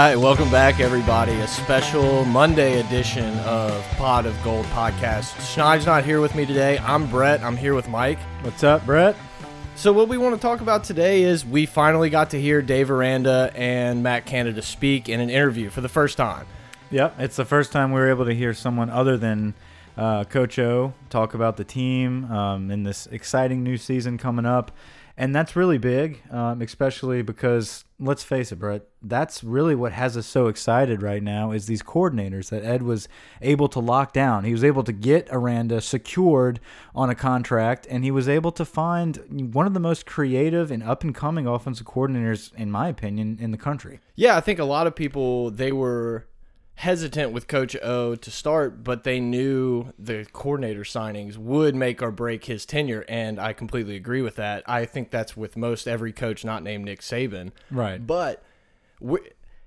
right, welcome back, everybody. A special Monday edition of Pod of Gold podcast. Schneid's not here with me today. I'm Brett. I'm here with Mike. What's up, Brett? So, what we want to talk about today is we finally got to hear Dave Aranda and Matt Canada speak in an interview for the first time. Yep, it's the first time we were able to hear someone other than uh, Coach O talk about the team um, in this exciting new season coming up. And that's really big, um, especially because let's face it, Brett, that's really what has us so excited right now is these coordinators that Ed was able to lock down. He was able to get Aranda secured on a contract, and he was able to find one of the most creative and up and coming offensive coordinators, in my opinion, in the country. Yeah, I think a lot of people they were hesitant with Coach O to start, but they knew the coordinator signings would make or break his tenure, and I completely agree with that. I think that's with most every coach not named Nick Saban. Right. But we,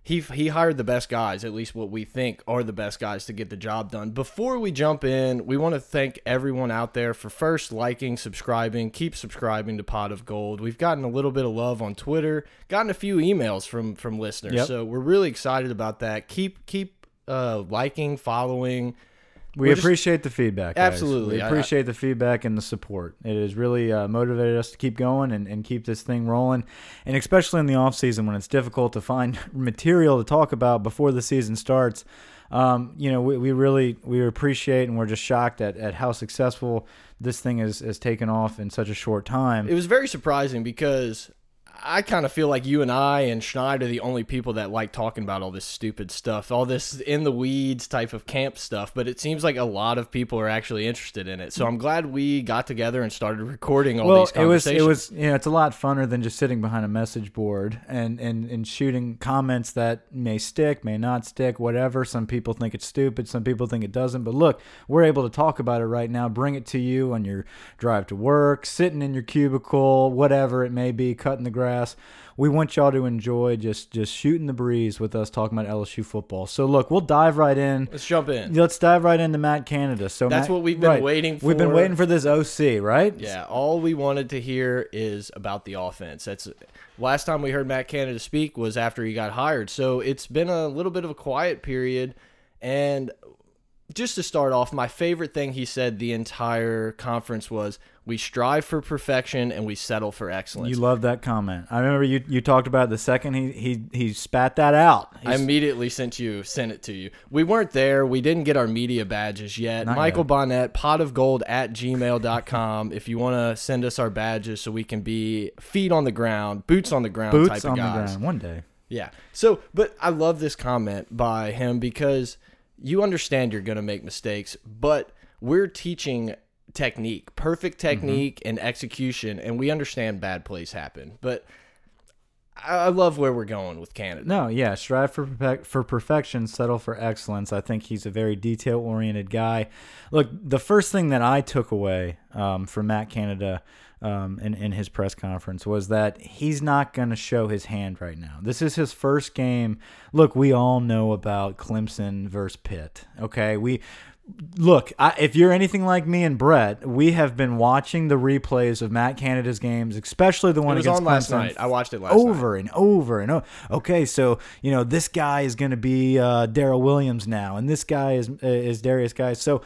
he he hired the best guys, at least what we think are the best guys to get the job done. Before we jump in, we want to thank everyone out there for first liking, subscribing, keep subscribing to Pot of Gold. We've gotten a little bit of love on Twitter, gotten a few emails from from listeners, Yep. so we're really excited about that. Keep keep uh, liking, following. We We're just- appreciate the feedback. guys. Absolutely. We I- appreciate the feedback and the support. It has really uh, motivated us to keep going and, and keep this thing rolling. And especially in the off season when it's difficult to find material to talk about before the season starts. Um, you know, we, we really we appreciate and we're just shocked at, at how successful this thing has, has taken off in such a short time. It was very surprising because I kind of feel like you and I and Schneid are the only people that like talking about all this stupid stuff, all this in the weeds type of camp stuff. But it seems like a lot of people are actually interested in it. So I'm glad we got together and started recording all well, these it was it was you know it's a lot funner than just sitting behind a message board and and and shooting comments that may stick, may not stick, whatever. Some people think it's stupid, some people think it doesn't. But look, we're able to talk about it right now. Bring it to you on your drive to work, sitting in your cubicle, whatever it may be, cutting the grass. We want y'all to enjoy just just shooting the breeze with us talking about LSU football. So look, we'll dive right in. Let's jump in. Let's dive right into Matt Canada. So That's Matt- what we've been right. waiting for. We've been waiting for this OC, right? Yeah, all we wanted to hear is about the offense. That's last time we heard Matt Canada speak was after he got hired. So it's been a little bit of a quiet period and just to start off, my favorite thing he said the entire conference was we strive for perfection and we settle for excellence. You love that comment. I remember you you talked about it the second he he he spat that out. I immediately sent you sent it to you. We weren't there. We didn't get our media badges yet. Michael yet. Bonnet, pot of gold at gmail.com if you want to send us our badges so we can be feet on the ground, boots on the ground type boots of on the ground one day. Yeah. So, but I love this comment by him because you understand you're going to make mistakes, but we're teaching technique, perfect Mm-hmm. technique and execution, and we understand bad plays happen. But I I love where we're going with Canada. No, yeah, strive for perfec- for perfection, settle for excellence. I think he's a very detail oriented guy. Look, the first thing that I took away um, from Matt Canada um, in in his press conference was that he's not going to show his hand right now. This is his first game. Look, we all know about Clemson versus Pitt. Okay, we look, I, if you're anything like me and Brett, we have been watching the replays of Matt Canada's games, especially the one was against on last Clemson, night. I watched it last night. over and over and over. Okay, so you know this guy is going to be uh, Darrel Williams now, and this guy is uh, is Derrius Guice. So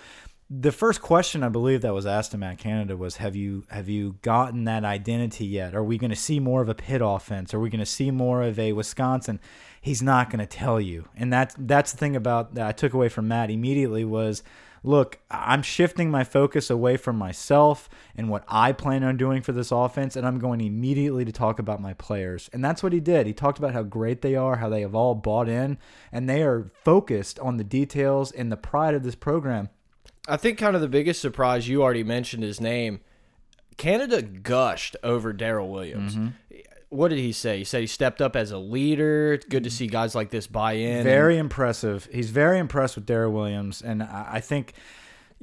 the first question I believe that was asked to Matt Canada was, "Have you have you gotten that identity yet? Are we going to see more of a Pitt offense? Are we going to see more of a Wisconsin?" He's not going to tell you, and that's that's the thing about that I took away from Matt immediately was look, I'm shifting my focus away from myself and what I plan on doing for this offense, and I'm going immediately to talk about my players. And that's what he did. He talked about how great they are, how they have all bought in, and they are focused on the details and the pride of this program. I think kind of the biggest surprise you already mentioned his name. Canada gushed over Darrel Williams. Mm-hmm. What did he say? He said he stepped up as a leader. It's good to see guys like this buy in. Very impressive. He's very impressed with Darrel Williams, and I I think,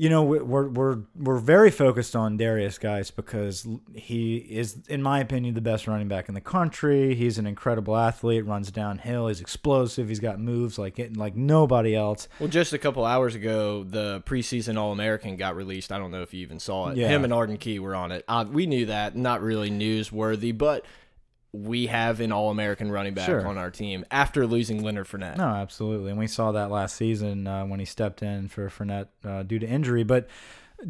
you know, we- we're we're we're very focused on Derrius Guice because he is, in my opinion, the best running back in the country. He's an incredible athlete. Runs downhill. He's explosive. He's got moves like it, like nobody else. Well, just a couple hours ago, the preseason All American got released. I don't know if you even saw it. Yeah. Him and Arden Key were on it. Uh, we knew that, not really newsworthy, but we have an All American running back Sure. on our team after losing Leonard Fournette. No, absolutely, and we saw that last season uh, when he stepped in for Fournette uh, due to injury. But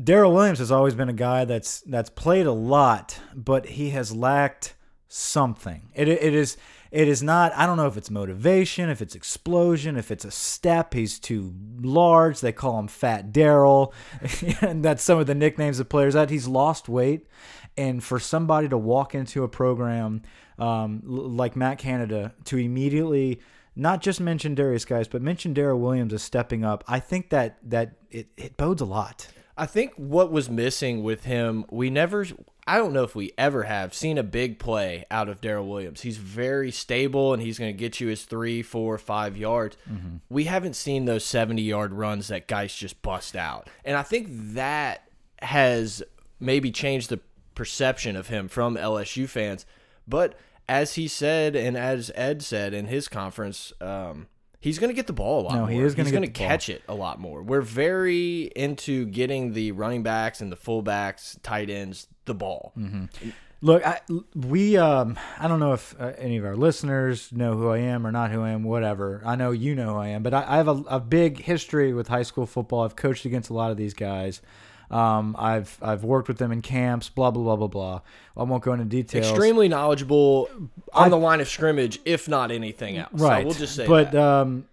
Darrel Williams has always been a guy that's that's played a lot, but he has lacked something. It it is it is not. I don't know if it's motivation, if it's explosion, if it's a step. He's too large. They call him Fat Darrel, and that's some of the nicknames of players that he's lost weight. And for somebody to walk into a program um, like Matt Canada to immediately not just mention Derrius Guice, but mention Darrel Williams as stepping up, I think that that it, it bodes a lot. I think what was missing with him, we never, I don't know if we ever have seen a big play out of Darrel Williams. He's very stable and he's going to get you his three, four, five yards. We haven't seen those 70 yard runs that guys just bust out. And I think that has maybe changed the perception of him from LSU fans. But as he said, and as Ed said in his conference, um, he's going to get the ball a lot No, more. he is gonna He's the ball. catch it a lot more. We're very into getting the running backs and the fullbacks, tight ends, the ball. Look, I, we um, I don't know if uh, any of our listeners know who I am or not who I am, whatever. I know you know who I am, but I, I have a, a big history with high school football. I've coached against a lot of these guys. Um, I've I've worked with them in camps, blah blah blah blah blah. I won't go into details. Extremely knowledgeable on the line of scrimmage, if not anything else. right? So we'll just say but that. um,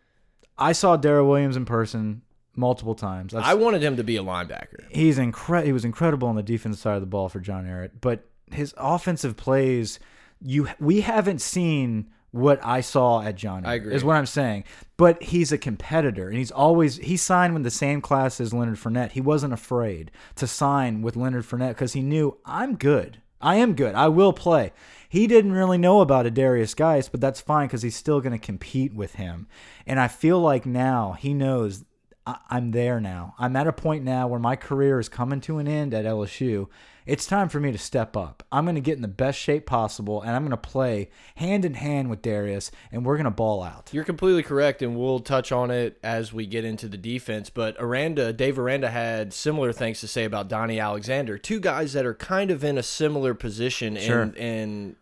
I saw Darrel Williams in person multiple times. I wanted him to be a linebacker. he's incre- he was incredible on the defensive side of the ball for John Ehret, but his offensive plays you we haven't seen what I saw at John Ehret, I agree. is what I'm saying. But he's a competitor and he's always he signed with the same class as Leonard Fournette. He wasn't afraid to sign with Leonard Fournette because he knew I'm good. I am good. I will play. He didn't really know about Adarius Guice, but that's fine because he's still going to compete with him. And I feel like now he knows I- I'm there now. I'm at a point now where my career is coming to an end at LSU. It's time for me to step up. I'm going to get in the best shape possible, and I'm going to play hand in hand with Derrius, and we're going to ball out. You're completely correct, and we'll touch on it as we get into the defense. But Aranda, Dave Aranda had similar things to say about Donnie Alexander. Two guys that are kind of in a similar position Sure. in in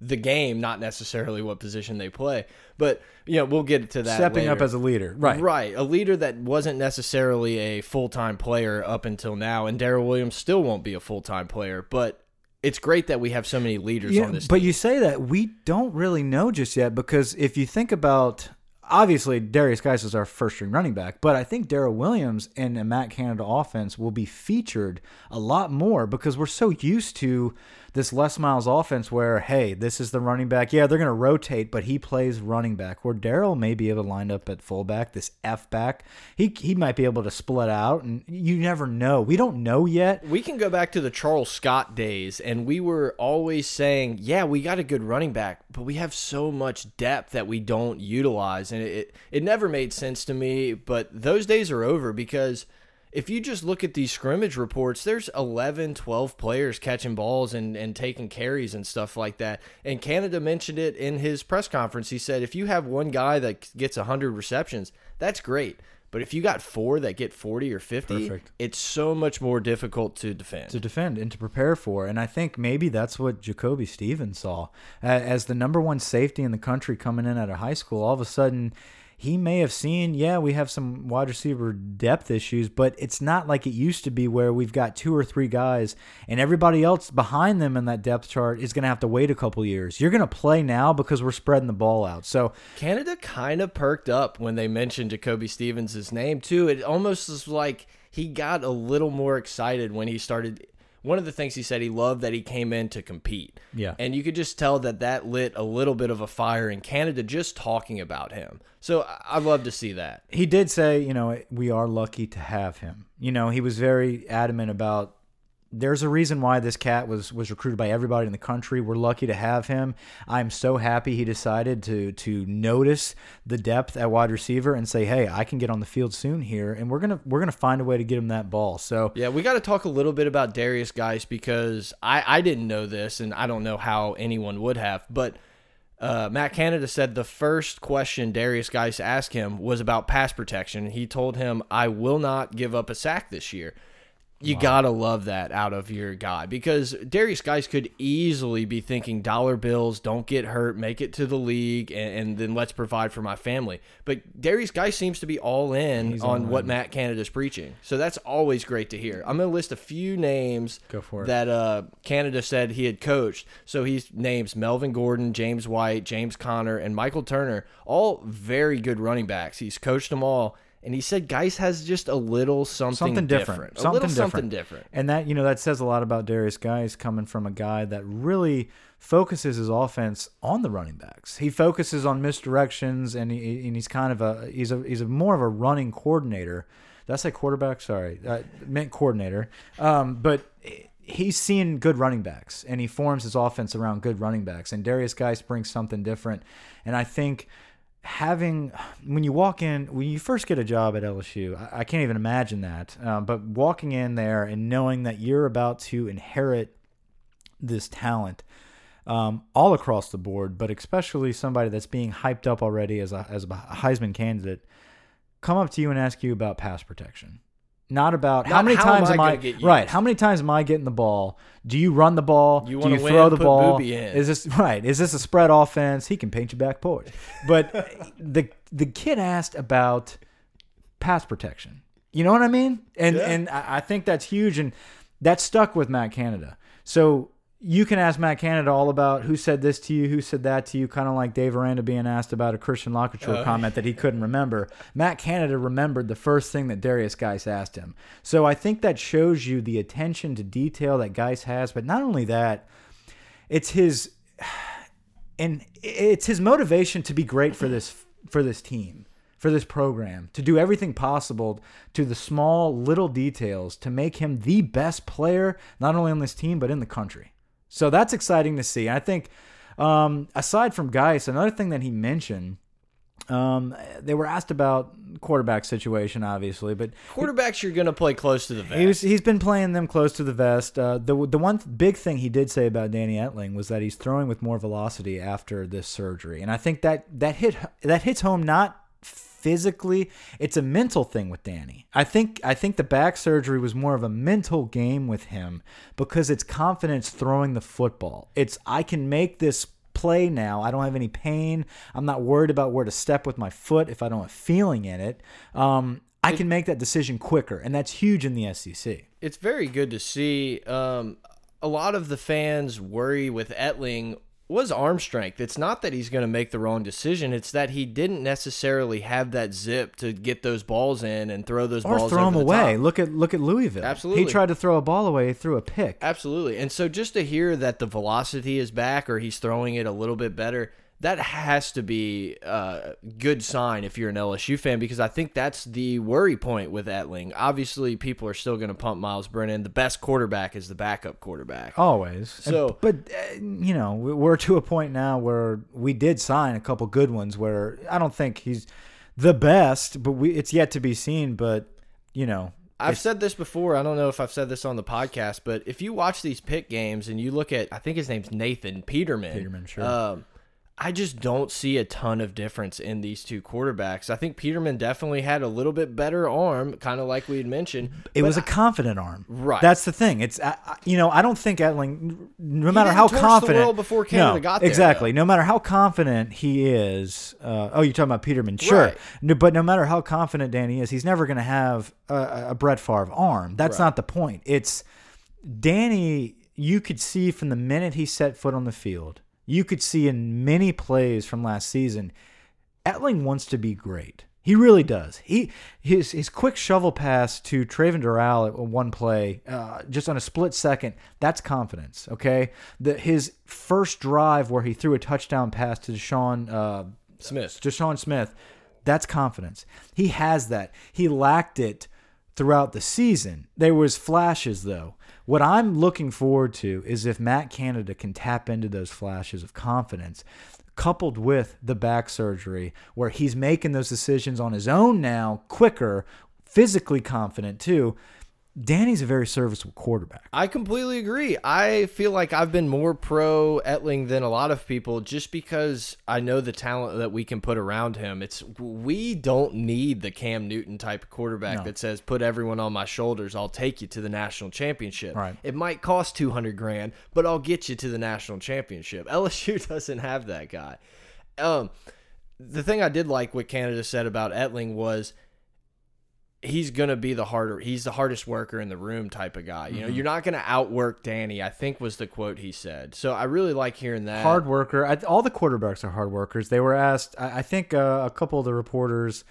the game, not necessarily what position they play. But you know, we'll get to that. Stepping up as a leader, right? Right, a leader that wasn't necessarily a full time player up until now, and Darrel Williams still won't be a full time player. But it's great that we have so many leaders Yeah, on this. but team. you say that we don't really know just yet because if you think about obviously Derrius Guice is our first string running back, but I think Darrel Williams and a Matt Canada offense will be featured a lot more because we're so used to this Les Miles offense where hey, this is the running back. Yeah, they're going to rotate, but he plays running back. Where Darrel may be able to line up at fullback, this F back. He he might be able to split out, and you never know. We don't know yet. we can go back to the Charles Scott days, and we were always saying, "Yeah, we got a good running back, but we have so much depth that we don't utilize." And it it, it never made sense to me. But those days are over because if you just look at these scrimmage reports, there's 11, 12 players catching balls and, and taking carries and stuff like that. And Canada mentioned it in his press conference. He said, if you have one guy that gets 100 receptions, that's great. But if you got four that get 40 or 50, Perfect. it's so much more difficult to defend. to defend and to prepare for. And I think maybe that's what Jacoby Stevens saw as the number one safety in the country coming in out of high school. All of a sudden, he may have seen, yeah, we have some wide receiver depth issues, but it's not like it used to be where we've got two or three guys and everybody else behind them in that depth chart is going to have to wait a couple years. You're going to play now because we're spreading the ball out. So Canada kind of perked up when they mentioned Jacoby Stevens' name too. It almost was like he got a little more excited when he started. One of the things he said he loved that he came in to compete. Yeah. And you could just tell that that lit a little bit of a fire in Canada just talking about him. So I'd love to see that. he did say, you know, we are lucky to have him. You know, he was very adamant about there's a reason why this cat was was recruited by everybody in the country. We're lucky to have him. I'm so happy he decided to to notice the depth at wide receiver and say, "Hey, I can get on the field soon here and we're going to we're going to find a way to get him that ball." So, Yeah, we got to talk a little bit about Derrius Guice because I, I didn't know this and I don't know how anyone would have. But uh, Matt Canada said the first question Derrius Guice asked him was about pass protection. He told him, I will not give up a sack this year. You gotta love that out of your guy because Derrius Guice could easily be thinking dollar bills, don't get hurt, make it to the league, and, and then let's provide for my family. But Derrius Guice seems to be all in He's on all what in. Matt Canada's preaching. So that's always great to hear. I'm gonna list a few names Go for it. that uh, Canada said he had coached. So he names Melvin Gordon, James White, James Conner, and Michael Turner, all very good running backs. He's coached them all. And he said Guice has just a little something, something different, A something little different. something different. And that you know that says a lot about Derrius Guice coming from a guy that really focuses his offense on the running backs. He focuses on misdirections, and he, and he's kind of a he's a he's a more of a running coordinator. Did I say quarterback? Sorry, I meant coordinator. Um, but he's seeing good running backs, and he forms his offense around good running backs. And Derrius Guice brings something different, and I think having when you walk in when you first get a job at LSU, I, I can't even imagine that. Um, but walking in there and knowing that you're about to inherit this talent um, all across the board, but especially somebody that's being hyped up already as a as a Heisman candidate, come up to you and ask you about pass protection. Not about how many how times am I am I, right? How many times am I getting the ball? Do you run the ball? You Do you throw the ball? Is this right? Is this a spread offense? He can paint your back porch. But the the kid asked about pass protection. You know what I mean? And Yeah. and I I think that's huge, and that stuck with Matt Canada. So you can ask Matt Canada all about who said this to you, who said that to you, kind of like Dave Aranda being asked about a Christian LaCouture Oh. comment that he couldn't remember. Matt Canada remembered the first thing that Derrius Guice asked him. So I think that shows you the attention to detail that Guice has, but not only that, it's his and it's his motivation to be great for this for this team for this program to do everything possible to the small little details to make him the best player not only on this team but in the country so that's exciting to see i think um, aside from Guice, another thing that he mentioned um, they were asked about quarterback situation obviously but Quarterbacks, you're going to play close to the vest. he was, he's been playing them close to the vest. Uh, the the one big thing he did say about Danny Etling was that he's throwing with more velocity after this surgery, and I think that that hit that hits home not physically. It's a mental thing with Danny. I think I think the back surgery was more of a mental game with him because it's confidence throwing the football. It's I can make this play now. I don't have any pain. I'm not worried about where to step with my foot if I don't have feeling in it. Um, I can make that decision quicker, and that's huge in the SEC. it's very good to see. Um, a lot of the fans worry with Etling was arm strength. It's not that he's going to make the wrong decision. It's that he didn't necessarily have that zip to get those balls in and throw those Or balls throw them the away. top. Look at look at Louisville. Absolutely. he tried to throw a ball away, he threw a pick. Absolutely. And so just to hear that the velocity is back or he's throwing it a little bit better, that has to be a good sign if you're an LSU fan because I think that's the worry point with Etling. Obviously, people are still going to pump Myles Brennan. The best quarterback is the backup quarterback. Always. So- And- but uh, you know, we- we're to a point now where we did sign a couple good ones. Where I don't think he's the best, but we it's yet to be seen. But you know, I've said this before. I don't know if I've said this on the podcast, but if you watch these Pitt games and you look at, I think his name's Nathan Peterman. Peterman, sure. Um, I just don't see a ton of difference in these two quarterbacks. I think Peterman definitely had a little bit better arm, kind of like we had mentioned. it was a confident arm. Right. That's the thing. It's I, I- you know I don't think Etling, no matter how confident. before Canada no, got there, Exactly. No matter how confident he is. Uh, oh, you're talking about Peterman, sure. Right. No, but no matter how confident Danny is, he's never going to have a, a Brett Favre arm. That's Right. not the point. It's Danny. You could see from the minute he set foot on the field. You could see in many plays from last season. Etling wants to be great. He really does. He his his quick shovel pass to Travin Dural at one play, uh, just on a split second. That's confidence. Okay, the his first drive where he threw a touchdown pass to DeSean uh, Smith. DeSean Smith. That's confidence. He has that. He lacked it throughout the season. There was flashes though. What I'm looking forward to is if Matt Canada can tap into those flashes of confidence coupled with the back surgery where he's making those decisions on his own now quicker, physically confident too. Danny's a very serviceable quarterback. I completely agree. I feel like I've been more pro Etling than a lot of people just because I know the talent that we can put around him. It's we don't need the Cam Newton type of quarterback No. that says put everyone on my shoulders, I'll take you to the national championship. Right. It might cost 200 grand, but I'll get you to the national championship. LSU doesn't have that guy. Um the thing I did like what Canada said about Etling was he's gonna be the harder he's the hardest worker in the room type of guy. You know, you're not gonna outwork Danny, I think was the quote he said. So I really like hearing that. hard worker. I, all the quarterbacks are hard workers. They were asked. I, I think uh, a couple of the reporters,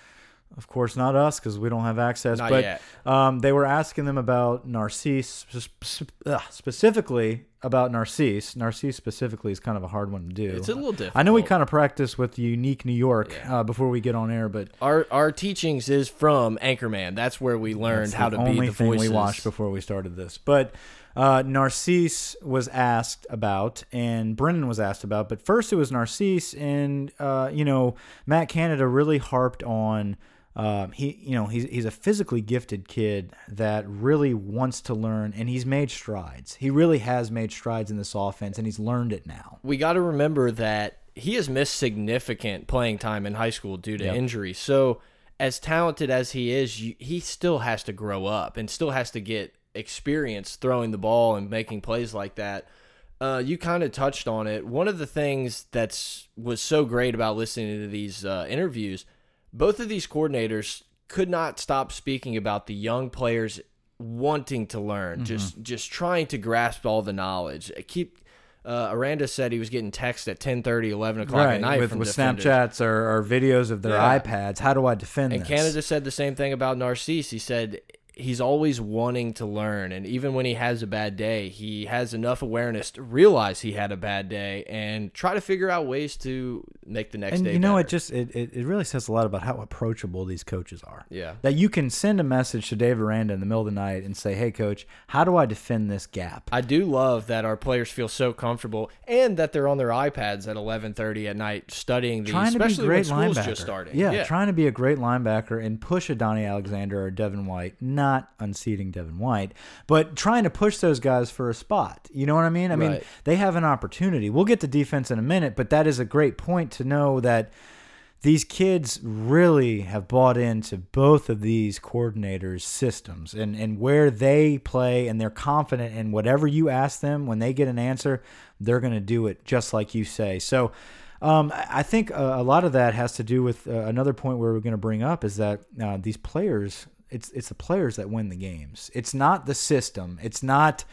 of course, not us because we don't have access, Not but. Um, they were asking them about Narcisse, sp- sp- ugh, specifically about Narcisse. Narcisse specifically is kind of a hard one to do. It's a little different. I know we kind of practice with Unique New York uh, before we get on air, but Our our teachings is from Anchorman. That's where we learned how to be the thing voices. we watched before we started this. But uh, Narcisse was asked about, and Brennan was asked about. But first, it was Narcisse, and uh, you know, Matt Canada really harped on. Um, he, you know, he's he's a physically gifted kid that really wants to learn, and he's made strides. He really has made strides in this offense, and he's learned it now. we got to remember that he has missed significant playing time in high school due to injury. So, as talented as he is, you, he still has to grow up and still has to get experience throwing the ball and making plays like that. Uh, you kind of touched on it. One of the things that's was so great about listening to these uh, interviews, both of these coordinators could not stop speaking about the young players wanting to learn, just just trying to grasp all the knowledge. Keep uh, Aranda said he was getting texts at 10, 30, 11 o'clock at night with, with. Snapchats or, or videos of their Yeah. iPads. How do I defend And this? Canada said the same thing about Narcisse. He said he's always wanting to learn, and even when he has a bad day, he has enough awareness to realize he had a bad day and try to figure out ways to make the next and day. you know better. it just it, it, really says a lot about how approachable these coaches are Yeah. that you can send a message to dave aranda in the middle of the night and say hey coach how do i defend this gap I do love that our players feel so comfortable and that they're on their iPads at 11:30 at night studying these, trying to be especially a great when school's linebacker just starting. Yeah, trying to be a great linebacker and push a donnie alexander or devin white not unseating devin white but trying to push those guys for a spot you know what i mean i mean they have an opportunity we'll get to defense in a minute but that is a great point to know that these kids really have bought into both of these coordinators' systems and, and where they play, and they're confident in whatever you ask them. When they get an answer, they're going to do it just like you say. So, um, I I think a, a lot of that has to do with uh, another point where we're going to bring up is that uh, these players, it's it's the players that win the games. It's not the system. It's not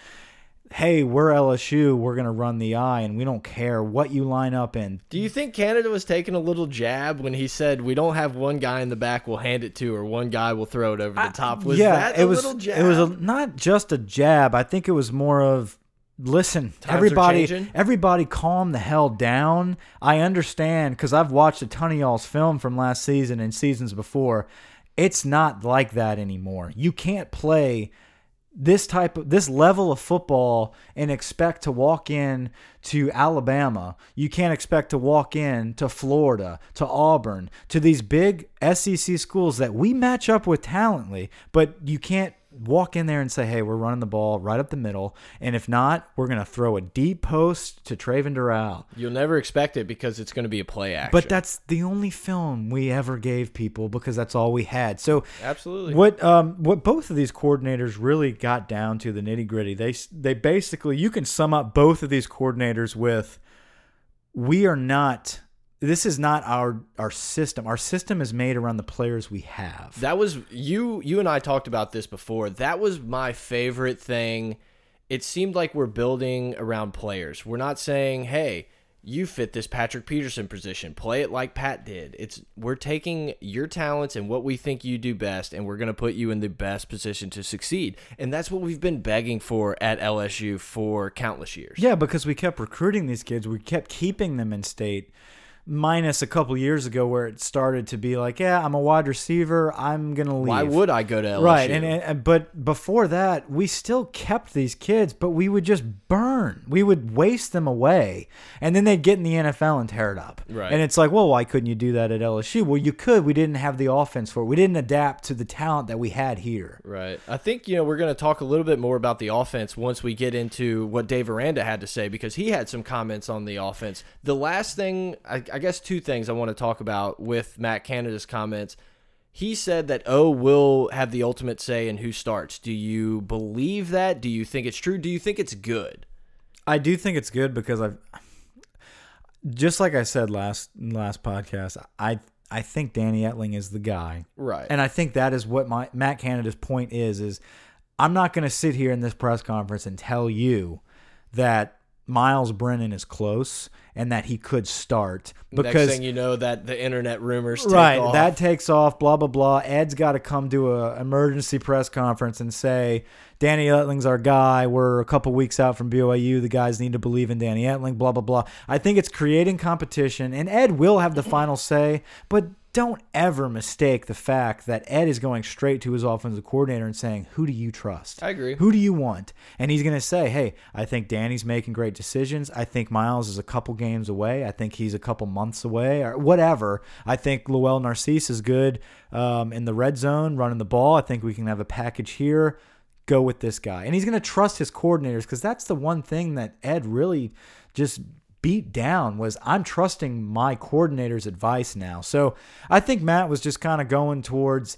hey, we're LSU, we're going to run the eye, and we don't care what you line up in. Do you think Canada was taking a little jab when he said we don't have one guy in the back we'll hand it to or one guy will throw it over the top? Was yeah, that it a was. little jab? It was a, not just a jab. I think it was more of. Listen, are everybody, everybody, calm the hell down. I understand because I've watched a ton of y'all's film from last season and seasons before. It's not like that anymore. You can't play this type of this level of football and expect to walk in to Alabama. You can't expect to walk in to Florida, to Auburn, to these big SEC schools that we match up with talently, but you can't walk in there and say, "Hey, we're running the ball right up the middle," and if not, we're going to throw a deep post to Travin Dural. You'll never expect it because it's going to be a play action. But that's the only film we ever gave people because that's all we had. So absolutely what um what both of these coordinators really got down to the nitty gritty. They they basically you can sum up both of these coordinators with we are not. This is not our our system. Our system is made around the players we have. That was you you and I talked about this before. That was my favorite thing. It seemed like we're building around players. We're not saying, "Hey, you fit this Patrick Peterson position. Play it like Pat did." It's we're taking your talents and what we think you do best and we're going to put you in the best position to succeed. And that's what we've been begging for at LSU for countless years. Yeah, because we kept recruiting these kids, we kept keeping them in state. Minus a couple years ago where it started to be like, yeah, I'm a wide receiver. I'm gonna leave. Why would I go to LSU? Right, and, and but before that, we still kept these kids, but we would just burn. We would waste them away, and then they'd get in the NFL and tear it up. Right. And it's like, well, why couldn't you do that at LSU? Well, you could. We didn't have the offense for it. We didn't adapt to the talent that we had here. Right. I think, you know, we're going to talk a little bit more about the offense once we get into what Dave Aranda had to say because he had some comments on the offense. The last thing, I, I guess two things I want to talk about with Matt Canada's comments. He said that oh, O will have the ultimate say in who starts. Do you believe that? Do you think it's true? Do you think it's good? I do think it's good because I've just like I said last last podcast, I I think Danny Etling is the guy. Right. And I think that is what my Matt Canada's point is is I'm not going to sit here in this press conference and tell you that Myles Brennan is close and that he could start because Next thing you know, that the internet rumors take right off. that takes off blah blah blah. Ed's got to come to a emergency press conference and say danny etling's our guy. We're a couple weeks out from byu the guys need to believe in danny etling blah blah blah. I think it's creating competition and ed will have the final say but don't ever mistake the fact that Ed is going straight to his offensive coordinator and saying, Who do you trust? I agree. Who do you want? And he's going to say, Hey, I think Danny's making great decisions. I think Myles is a couple games away. I think he's a couple months away, or whatever. I think Lowell Narcisse is good um, in the red zone, running the ball. I think we can have a package here. Go with this guy. And he's going to trust his coordinators because that's the one thing that Ed really just beat down was I'm trusting my coordinator's advice now. So I think Matt was just kind of going towards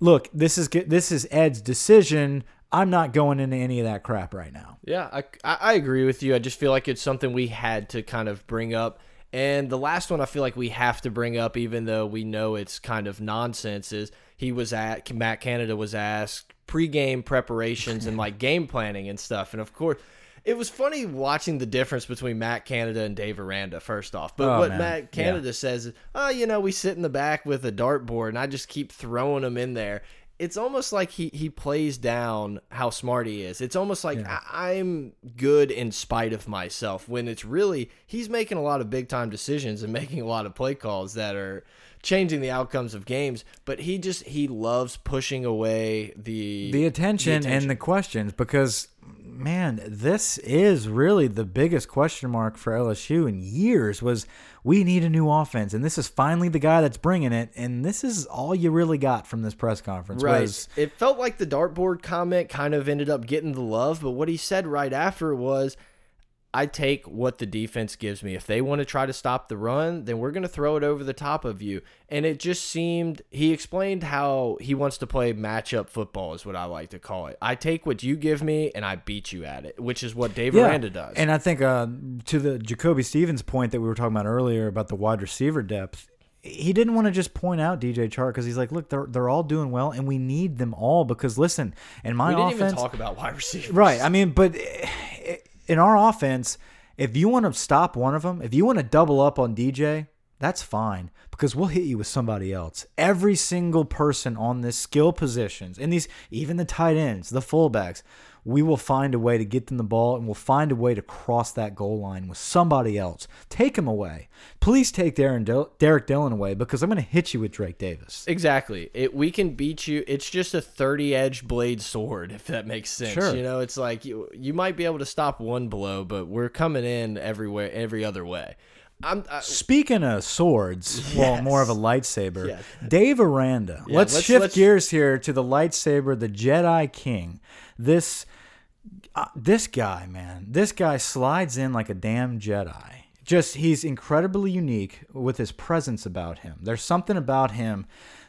look, this is this is Ed's decision. I'm not going into any of that crap right now. Yeah, I, I agree with you. I just feel like it's something we had to kind of bring up. And the last one I feel like we have to bring up, even though we know it's kind of nonsense, is he was at Matt Canada was asked pregame preparations and like game planning and stuff. And of course, it was funny watching the difference between Matt Canada and Dave Aranda, first off. But Oh, what man. Matt Canada says is, oh, you know, we sit in the back with a dartboard and I just keep throwing them in there. It's almost like he, he plays down how smart he is. It's almost like I, I'm good in spite of myself when it's really he's making a lot of big time decisions and making a lot of play calls that are changing the outcomes of games. But he just he loves pushing away the The attention, and the questions because man, this is really the biggest question mark for LSU in years was we need a new offense and this is finally the guy that's bringing it and this is all you really got from this press conference Right. was It felt like the dartboard comment kind of ended up getting the love, but what he said right after was, I take what the defense gives me. If they want to try to stop the run, then we're going to throw it over the top of you. And it just seemed, he explained how he wants to play matchup football, is what I like to call it. I take what you give me and I beat you at it, which is what Dave Aranda does. And I think uh, to the Jacoby Stevens point that we were talking about earlier about the wide receiver depth, he didn't want to just point out DJ Chark because he's like, look, they're they're all doing well, and we need them all because listen, in my we didn't offense, even talk about wide receivers. right? I mean, but eh, in our offense, if you want to stop one of them, if you want to double up on DJ, that's fine because we'll hit you with somebody else. Every single person on this skill positions, and these even the tight ends, the fullbacks, we will find a way to get them the ball and we'll find a way to cross that goal line with somebody else. Take him away. Please take Darren Dil Derrick Dillon away because I'm going to hit you with Drake Davis. Exactly. It we can beat you. It's just a thirty edge blade sword, if that makes sense. Sure. You know, it's like you you might be able to stop one blow, but we're coming in everywhere, every other way. I'm I, Speaking of swords, well, more of a lightsaber. Yes. Dave Aranda. let's, let's- shift let's- gears here to the lightsaber, the Jedi King. This, uh, this guy, man, this guy slides in like a damn Jedi. Just he's incredibly unique with his presence about him. There's something about him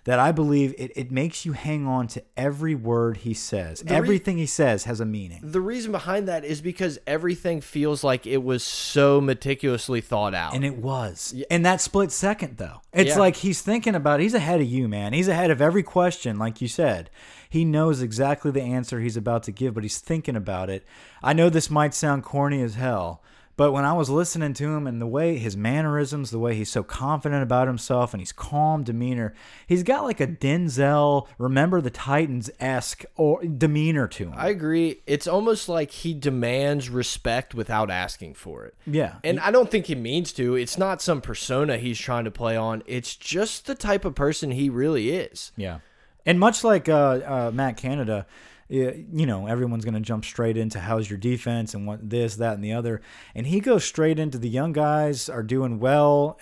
that I believe it, it makes you hang on to every word he says. re- Everything he says has a meaning. the reason behind that is because everything feels like it was so meticulously thought out. And it was. In that split second, though. It's Yeah. like he's thinking about He's ahead of you, man. He's ahead of every question, like you said. He knows exactly the answer he's about to give, but he's thinking about it. I know this might sound corny as hell, But when I was listening to him and the way his mannerisms, the way he's so confident about himself and he's calm demeanor, he's got like a Denzel, remember the Titans esque or demeanor to him. I agree. It's almost like he demands respect without asking for it. yeah. And I don't think he means to. It's not some persona he's trying to play on. It's just the type of person he really is. Yeah, and much like uh, uh, Matt Canada, you know, everyone's going to jump straight into how's your defense and what this, that, and the other, and he goes straight into the young guys are doing well.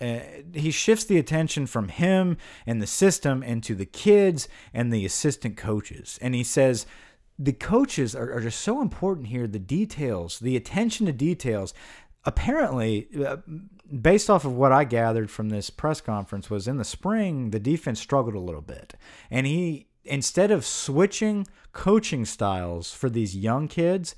He shifts the attention from him and the system into the kids and the assistant coaches, and he says. The coaches are, are just so important here. The details, the attention to details. Apparently, uh, based off of what I gathered from this press conference was in the spring the defense struggled a little bit. And he instead of switching coaching styles for these young kids,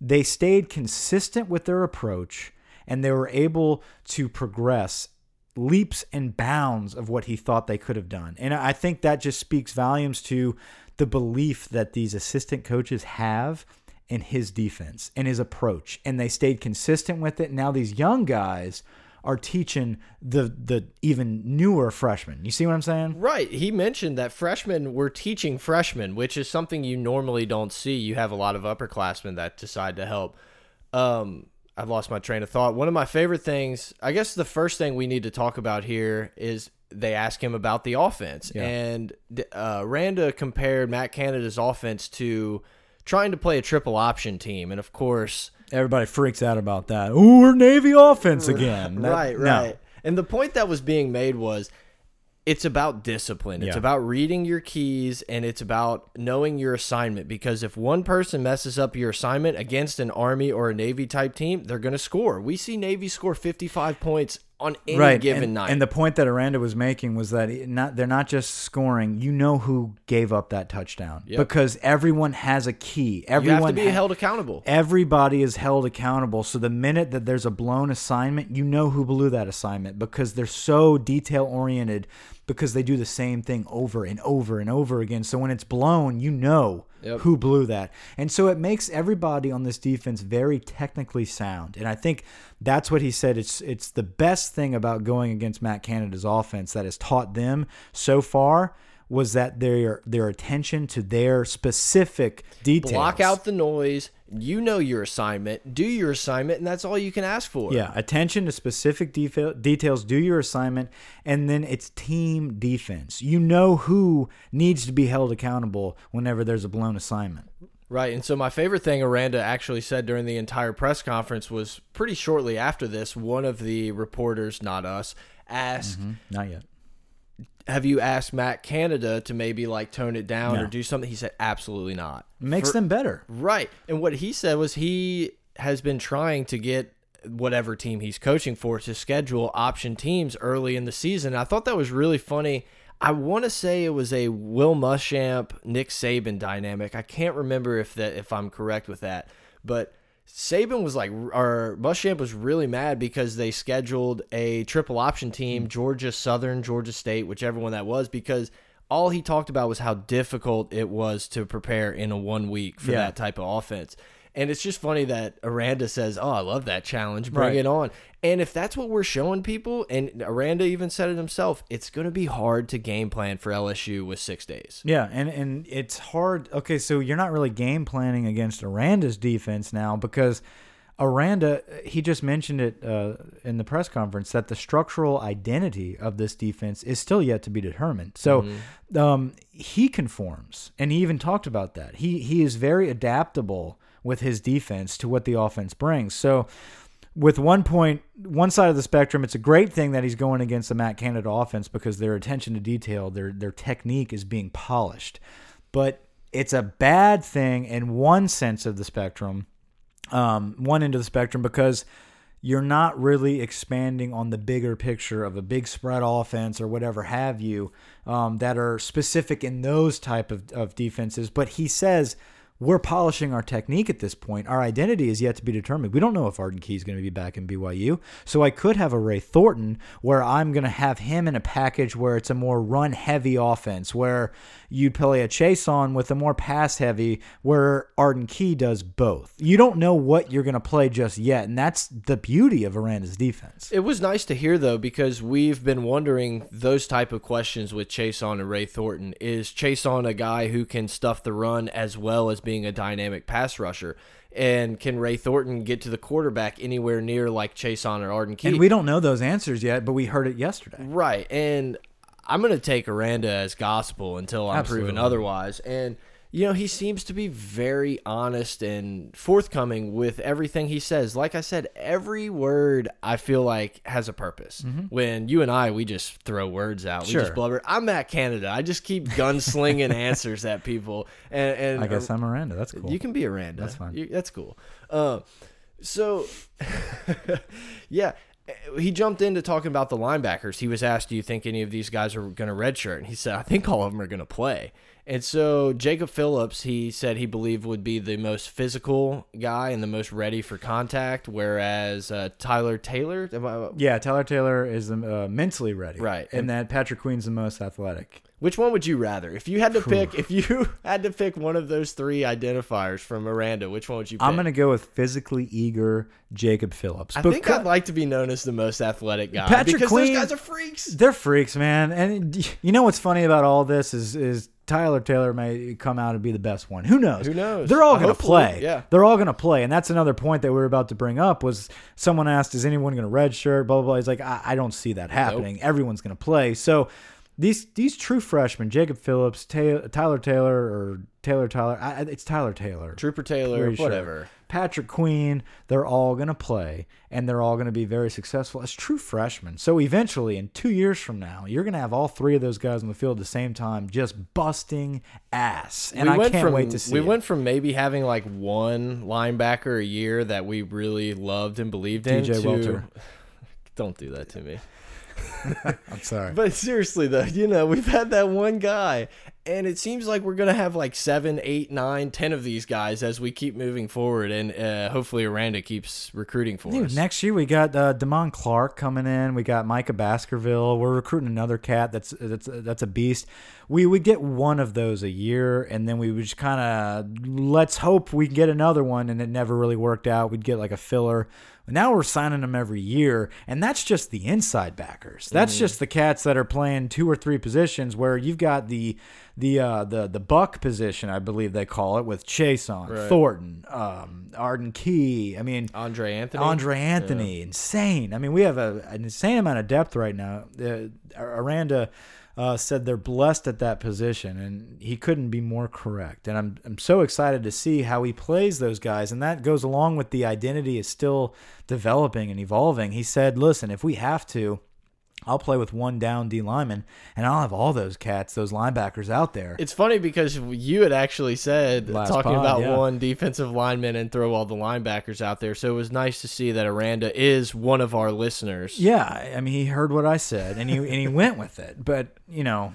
they stayed consistent with their approach and they were able to progress leaps and bounds of what he thought they could have done. And I think that just speaks volumes to the belief that these assistant coaches have in his defense and his approach. And they stayed consistent with it. Now these young guys are teaching the the even newer freshmen. You see what I'm saying? Right. He mentioned that freshmen were teaching freshmen, which is something you normally don't see. You have a lot of upperclassmen that decide to help. Um, I've lost my train of thought. One of my favorite things, I guess the first thing we need to talk about here is they ask him about the offense. Yeah. And uh, Randa compared Matt Canada's offense to trying to play a triple option team. And of course, Everybody freaks out about that. Ooh, we're Navy offense again. That- right, no. right. And the point that was being made was it's about discipline. It's Yeah. about reading your keys and it's about knowing your assignment because if one person messes up your assignment against an army or a navy type team, they're going to score. We see navy score 55 points on any right. given and, night. And the point that Aranda was making was that it not they're not just scoring. You know who gave up that touchdown Yep. because everyone has a key. you Everyone have to be held accountable. Everybody is held accountable. So the minute that there's a blown assignment, you know who blew that assignment because they're so detail oriented because they do the same thing over and over and over again. So when it's blown, you know Yep. who blew that. And so it makes everybody on this defense very technically sound. And I think that's what he said it's it's the best thing about going against Matt Canada's offense that has taught them so far was that their their attention to their specific details. Block out the noise. You know your assignment. Do your assignment, and that's all you can ask for. Yeah, attention to specific details. Do your assignment, and then it's team defense. You know who needs to be held accountable whenever there's a blown assignment. Right. And so my favorite thing Aranda actually said during the entire press conference was pretty shortly after this, one of the reporters, not us, asked, mm-hmm. Not yet. Have you asked Matt Canada to maybe like tone it down No. or do something? He said, Absolutely not. Makes For- them better. Right. And what he said was he has been trying to get whatever team he's coaching for to schedule option teams early in the season. I thought that was really funny. I want to say it was a Will Muschamp Nick Saban dynamic. I can't remember if that if I'm correct with that, but Saban was like, or Muschamp was really mad because they scheduled a triple option team, mm-hmm. Georgia Southern, Georgia State, whichever one that was, because all he talked about was how difficult it was to prepare in a one week for Yeah. that type of offense. And it's just funny that Aranda says, "Oh, I love that challenge. Bring Right. it on." And if that's what we're showing people, and Aranda even said it himself, it's going to be hard to game plan for LSU with six days. Yeah, and and it's hard. Okay, so you're not really game planning against Aranda's defense now because Aranda he just mentioned it uh, in the press conference that the structural identity of this defense is still yet to be determined. So um, he conforms, and he even talked about that. He he is very adaptable with his defense to what the offense brings. So with one point, one side of the spectrum, it's a great thing that he's going against the Matt Canada offense because their attention to detail, their their technique is being polished. But it's a bad thing in one sense of the spectrum, um, one end of the spectrum, because you're not really expanding on the bigger picture of a big spread offense or whatever have you um, that are specific in those type of, of defenses. But he says we're polishing our technique at this point. Our identity is yet to be determined. We don't know if Arden Key is going to be back in BYU. So I could have a Ray Thornton where I'm going to have him in a package where it's a more run heavy offense, where you'd play a Chaisson with a more pass heavy, where Arden Key does both. You don't know what you're going to play just yet. And that's the beauty of Aranda's defense. It was nice to hear though because we've been wondering those type of questions with Chaisson and Ray Thornton. Is Chaisson a guy who can stuff the run as well as being a dynamic pass rusher? And can Ray Thornton get to the quarterback anywhere near like Chaisson or Arden Key? And we don't know those answers yet, but we heard it yesterday. Right. And I'm going to take Aranda as gospel until I'm Absolutely. proven otherwise. And you know, he seems to be very honest and forthcoming with everything he says. Like I said, every word I feel like has a purpose. When you and I, we just throw words out, we just blubber. I'm Matt Canada. I just keep gunslinging answers at people. And, and I guess I'm Miranda. That's cool. you can be a Aranda. That's fine. You- that's cool. Uh, so, yeah, he jumped into talking about the linebackers. He was asked, "Do you think any of these guys are going to redshirt?" And he said, "I think all of them are going to play." And so Jacob Phillips, he said he believed would be the most physical guy and the most ready for contact, whereas uh, Tyler Taylor, Yeah, Tyler Taylor is uh, mentally ready, Right. and that Patrick Queen's the most athletic. which one would you rather? If you had to pick, if you had to pick one of those three identifiers from Aranda, which one would you pick? I'm gonna go with physically eager Jacob Phillips. I think I'd like to be known as the most athletic guy Patrick because Queen- those guys are freaks. they're freaks, man. And you know what's funny about all this is is Tyler Taylor may come out and be the best one. Who knows? Who knows? They're all Uh, gonna play. yeah. they're all gonna play, and that's another point that we were about to bring up. Was someone asked, "Is anyone gonna redshirt?" Blah blah blah. He's like, I, I don't see that happening. Everyone's gonna play. So. These these true freshmen, Jacob Phillips, Ta Tyler Taylor, or Taylor Tyler, I, it's Tyler Taylor. Trooper Taylor, Pretty sure. whatever. Patrick Queen, they're all going to play and they're all going to be very successful as true freshmen. So eventually, in two years from now, you're going to have all three of those guys on the field at the same time, just busting ass. And we I went can't from wait to see we it. went from maybe having like one linebacker a year that we really loved and believed in. DJ to, Welter. Don't do that to me. I'm sorry. But seriously though, you know, we've had that one guy, and it seems like we're gonna have like seven, eight, nine, ten of these guys as we keep moving forward, and uh, hopefully Aranda keeps recruiting for Dude, us. next year we got uh, Damon Clark coming in. We got Micah Baskerville. We're recruiting another cat that's that's that's a beast. We would get one of those a year, and then we would just kind of let's hope we can get another one. And it never really worked out. We'd get like a filler. Now we're signing them every year, and that's just the inside backers. That's mm. just the cats that are playing two or three positions. Where you've got the the uh, the the buck position, I believe they call it, with Chaisson Right. Thornton, um, Arden Key. I mean, Andre Anthony. Andre Anthony, insane. I mean, we have a, an insane amount of depth right now. Uh, Aranda uh, said they're blessed at that position, and he couldn't be more correct. And I'm I'm so excited to see how he plays those guys, and that goes along with the identity is still developing and evolving. He said, "Listen, if we have to." I'll play with one down D lineman, and I'll have all those cats, those linebackers out there. It's funny because you had actually said Last talking pod, about yeah. one defensive lineman and throw all the linebackers out there. So it was nice to see that Aranda is one of our listeners. Yeah, I mean, he heard what I said and he and he went with it. But you know,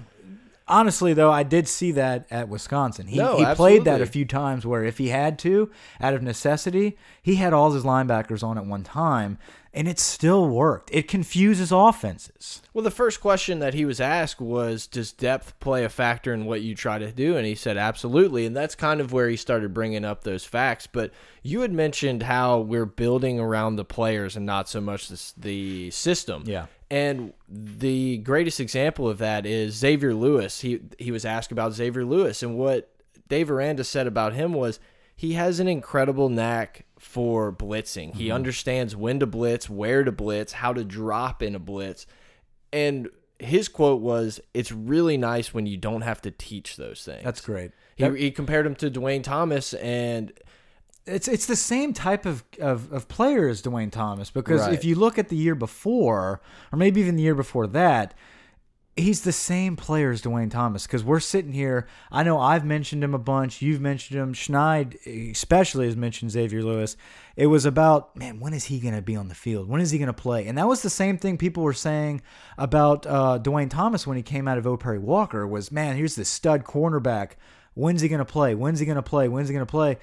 honestly though, I did see that at Wisconsin. He No, he played that a few times where if he had to, out of necessity, he had all his linebackers on at one time, and it still worked. It confuses offenses. Well, the first question that he was asked was, "Does depth play a factor in what you try to do?" And he said, "Absolutely." And that's kind of where he started bringing up those facts. But you had mentioned how we're building around the players and not so much the, the system. Yeah. And the greatest example of that is Xavier Lewis. He he was asked about Xavier Lewis, and what Dave Aranda said about him was he has an incredible knack for blitzing. He mm-hmm. understands when to blitz, where to blitz, how to drop in a blitz. And his quote was, "It's really nice when you don't have to teach those things." That's great. He, he compared him to Dwayne Thomas, and it's it's the same type of, of, of player as Dwayne Thomas because Right. if you look at the year before, or maybe even the year before that, he's the same player as Dwayne Thomas. Because we're sitting here, I know I've mentioned him a bunch, you've mentioned him, Schneid especially has mentioned Xavier Lewis. It was about man, when is he going to be on the field? When is he going to play? And that was the same thing people were saying about uh, Dwayne Thomas when he came out of O. Perry Walker. Was man, here's this stud cornerback When's he going to play? When's he going to play? When's he going to play?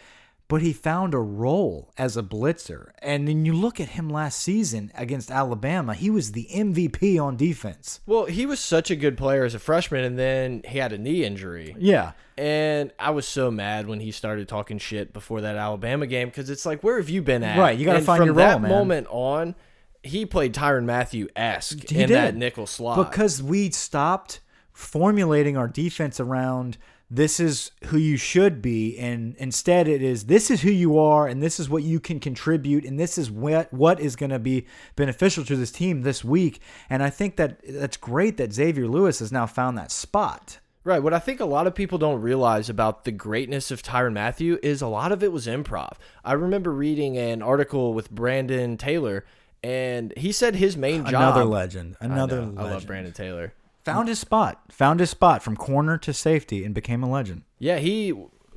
But he found a role as a blitzer. And then you look at him last season against Alabama, he was the MVP on defense. Well, he was such a good player as a freshman, and then he had a knee injury. Yeah. And I was so mad when he started talking shit before that Alabama game because it's like, where have you been at? Right, you gotta And find from your that role, man. moment on, he played Tyrann Mathieu esque in did. that nickel slot. Because we stopped formulating our defense around this is who you should be and instead it is this is who you are and this is what you can contribute and this is what what is going to be beneficial to this team this week and I think that that's great that Xavier Lewis has now found that spot. Right. What I think a lot of people don't realize about the greatness of Tyrann Mathieu is a lot of it was improv. I remember reading an article with Brandon Taylor, and he said his main job. Another legend. I Another know, legend. I love Brandon Taylor. Found his spot. Found his spot from corner to safety and became a legend. Yeah, he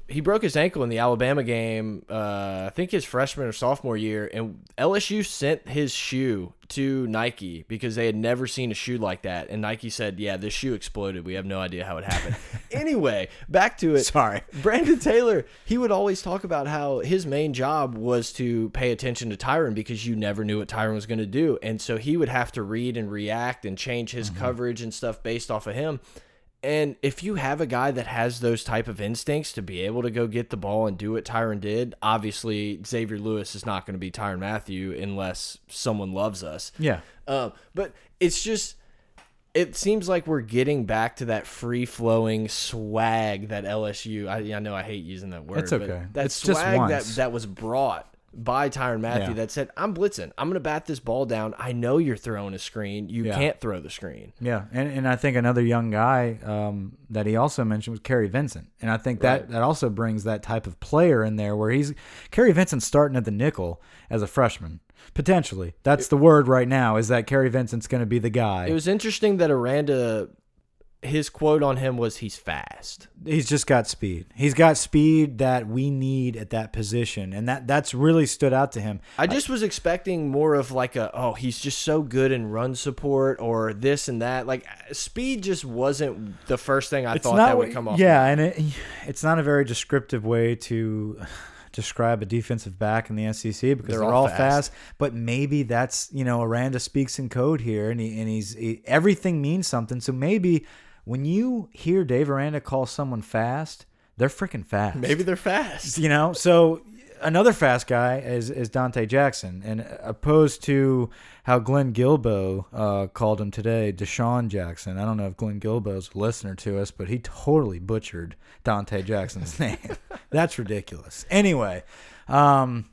he broke his ankle in the Alabama game. Uh, I think his freshman or sophomore year, and LSU sent his shoe to Nike because they had never seen a shoe like that, and Nike said, "Yeah, this shoe exploded. We have no idea how it happened." anyway, back to it. Sorry. Brandon Taylor, he would always talk about how his main job was to pay attention to Tyrann because you never knew what Tyrann was going to do. And so he would have to read and react and change his coverage and stuff based off of him. And if you have a guy that has those type of instincts to be able to go get the ball and do what Tyrann did, obviously Xavier Lewis is not going to be Tyrann Mathieu unless someone loves us. Yeah. Um, but it's just it seems like we're getting back to that free flowing swag that LSU. I, I know I hate using that word. It's but okay. That It's just swag that that was brought by Tyrann Mathieu Yeah. that said, "I'm blitzing. I'm going to bat this ball down. I know you're throwing a screen. You Yeah. can't throw the screen." Yeah, and, and I think another young guy um, that he also mentioned was Kary Vincent, and I think that Right. that also brings that type of player in there where he's Kary Vincent starting at the nickel as a freshman potentially. That's the word right now is that Kary Vincent's going to be the guy. It was interesting that Aranda, his quote on him was, "He's fast." he's just got speed. He's got speed that we need at that position, and that that's really stood out to him. I just was expecting more of like a oh he's just so good in run support or this and that like speed just wasn't the first thing I thought that would come off. Yeah, and it, it's not a very descriptive way to describe a defensive back in the SEC because They're they're, all all fast. fast. But maybe that's you know Aranda speaks in code here, and he and he's he, everything means something. So maybe when you hear Dave Aranda call someone fast, they're freaking fast. maybe they're fast. you know so another fast guy is, is donte jackson and opposed to how glenn guilbeau uh, called him today deshaun jackson i don't know if glenn guilbeau's a listener to us but he totally butchered donte jackson's name that's ridiculous anyway um,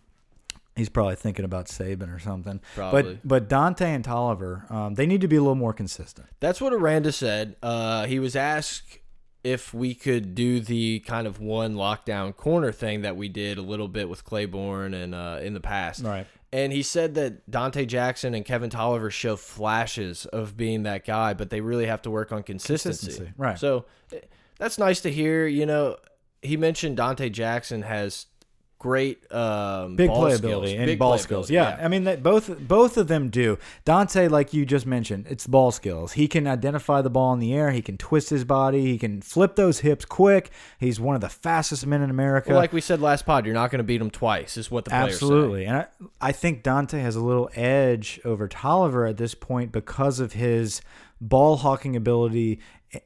He's probably thinking about Saban or something. Probably. But but Donte and Tolliver, um, they need to be a little more consistent. That's what Aranda said. Uh, he was asked if we could do the kind of one lockdown corner thing that we did a little bit with Claiborne and uh, in the past. Right. And he said that Donte Jackson and Kevin Tolliver show flashes of being that guy, but they really have to work on consistency. Consistency, right. So eh, that's nice to hear. You know, he mentioned Donte Jackson has great um, big ball playability skills, and big ball skills. Yeah. I mean that both both of them do. Donte, like you just mentioned, it's ball skills. He can identify the ball in the air. He can twist his body. He can flip those hips quick. He's one of the fastest men in America. Well, like we said last pod, you're not going to beat him twice. Is what the players say. Absolutely, and I, I think Donte has a little edge over Tolliver at this point because of his ball hawking ability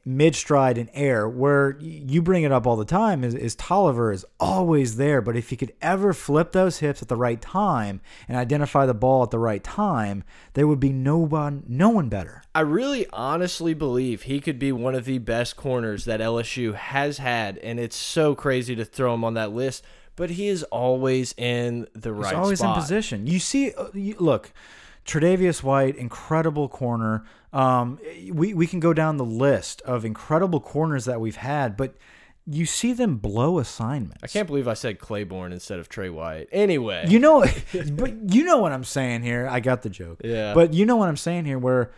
mid stride in air. Where you bring it up all the time is, is Tolliver is always there, but if he could ever flip those hips at the right time and identify the ball at the right time, there would be no one, no one better. I really honestly believe he could be one of the best corners that LSU has had, and it's so crazy to throw him on that list. But he is always in the right He's always spot. in position. You see, uh, look, Tre'Davious White, incredible corner. Um, we we can go down the list of incredible corners that we've had, but you see them blow assignments. I can't believe I said Claiborne instead of Trey White. Anyway, You know, but you know what I'm saying here. I got the joke. Yeah. But you know what I'm saying here, where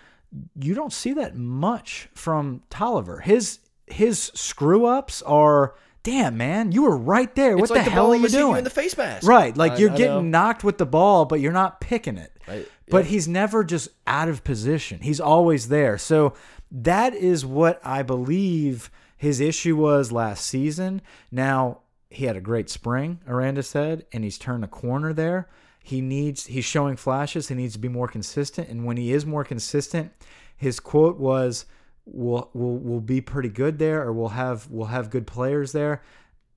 you don't see that much from Tolliver. His his screw ups are. Damn man, you were right there. it's what like the, the hell ball are you doing? you in the face mask. Right, like I- you're I getting know. knocked with the ball, but you're not picking it. I- but he's never just out of position. He's always there. So that is what I believe His issue was last season. Now he had a great spring, Aranda said, and he's turned a corner there. He needs he's showing flashes. He needs to be more consistent, and when he is more consistent, his quote was, "We'll we'll, we'll be pretty good there, or we'll have we'll have good players there."